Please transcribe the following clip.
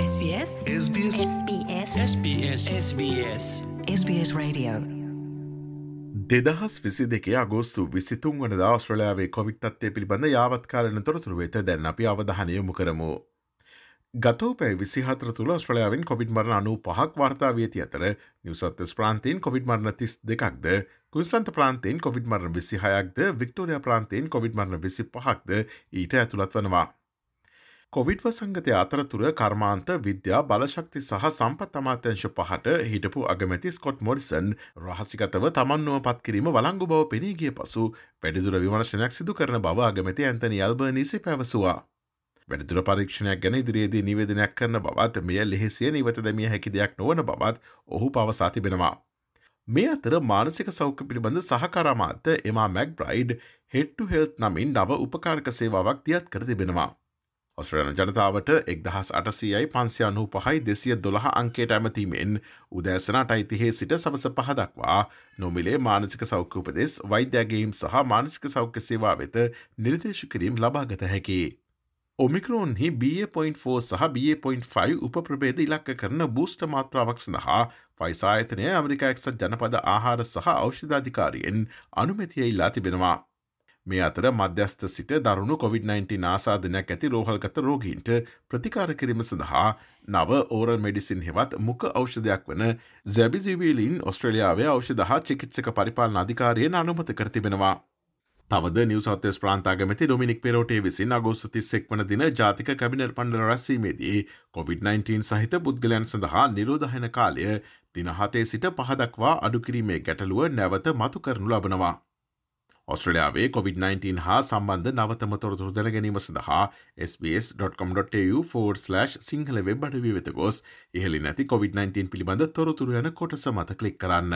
SBS? SBS. SBS. SBS. SBS. Radio. දෙදහස් විසි දෙකේ අගෝස්තු විසිතුන් වනද austrලයාාවේ කොවිට් අත්තේ පිළිබඳ යාවත්කාරන තොරතුරු වෙත දැන් අපි අවධානයමු කරමු. ගතවපැයි විසිහතර තුළ ස්ට්‍රලයාාවෙන් කොවිඩ් මරණ අනු පහක් වාර්තා වේති අතර නිවසත්ත ප්‍රාන්තයෙන් කොවිඩ් මරණ තිස් දෙකක්ද කුන්සන්ත ප්‍රාන්තයෙන් කොවිඩ් මරණ විසිහයක්ද වික්ටෝරිය ප්‍රාන්තයෙන් කොවිඩ් මරණ විසි පහක්ද ඊට ඇතුළත් වනවා. කොවිඩ් වසංගතය අතරතුර කර්මාන්ත විද්‍යා බලශක්ති සහ සම්පත් අමාත්‍යංශ පහට හිටපු අගමැති ස්කොට් මොරිසන් රහසිගතව තමන්නුව පත්කිරීම වලංගු බව පෙනීගිය පසු වැඩිදුර විමර්ශනයක් සිදු කරන බව අගමැති ඇන්තනි අල්බනීසි පැවසවා. වැඩිදුර පරීක්ෂණයක් ගැන ඉදිරියේදී නිවේදනයක් කරන බවත් මෙය ලෙහෙසිය නිවත දැමිය හැකි දෙයක් නොවන බවත් ඔහු පවසා තිබෙනවා. මේ අතර මානසික සෞඛ්‍ය පිළිබඳ සහකරමාත එමා මැක් බ්‍රයිඩ් හෙට්ටු හෙල්ත් නමින් නව උපකාරක සේවාවක් දියත් කර තිබෙනවා. ඔස්ට්‍රලන ජනතාවට එක්දහස් අටසියයි පන්සියනු පහයි දෙසිය දොළහ අංකේට ඇමතීමෙන් උදෑසනට අයිතිහේ සිට සවස පහදක්වා නොමිලේ මානසික සෞඛ්‍යපදෙස් වෛද්‍යගේම් සහ මානසික සෞඛ්‍ය සේවා වෙත නිර්දේශ කිරීම් ලබාගත හැකි. ඔමිකරෝන්හි B.4 සහ B.5 උප්‍රබේද ඉලක්ක කරන බූෂ්ට මාත්‍රාවක් සඳහා ෆයිසායතනය ඇමරිකා එක්සත් ජනපද ආහාර සහ ෞෂධාධිකාරයෙන් අනුමැතිය ඉල්ලා තිබෙනවා. මේ අතර මධ්‍යස්ථ සිට දරුණු COොVID-19 ආසාධනයක් ඇති රෝහල්ගත රෝගීන්ට ප්‍රතිකාර කිරීම සඳහා නව ඕරල් මෙඩිසින් හෙවත් මුක ෞෂධයක් වන ဇ ැබිසිවීලින් ඔස්ට්‍රලියාවේ ෞෂධ හා චිකිත්සක පරිපාලන අධිකාරයෙන් අනුමත කරතිබෙනවා. තවද නිවසත්තස් ප්‍රාන්තාගමති ඩොමිනික් පෙරෝටේ විසින් අගෝස්තු තිස්සෙක් වන දින ජාතික කැබිනර් පණ්ඩල රැස්සීමේදී COොVID-19 සහිත පුද්ගලයන් සඳහා නිරෝධහන කාලය දිනහතේ සිට පහදක්වා අඩුකිරීමේ ගැටලුව නැවත මතු කරනු ලබනවා. ඔස්ට්‍රලයාාවේ COොVID-19 හා සම්බන්ධ නවතම තොරතුරු දැනගැනීම සඳහා SBS.com.tu4/ සිංහල වෙබ් අඩවී වෙත ගොස් ඉහලි නැති COොVID-19 පිළිබඳ තොරතුරු යන කොටස මත කලික් කරන්න.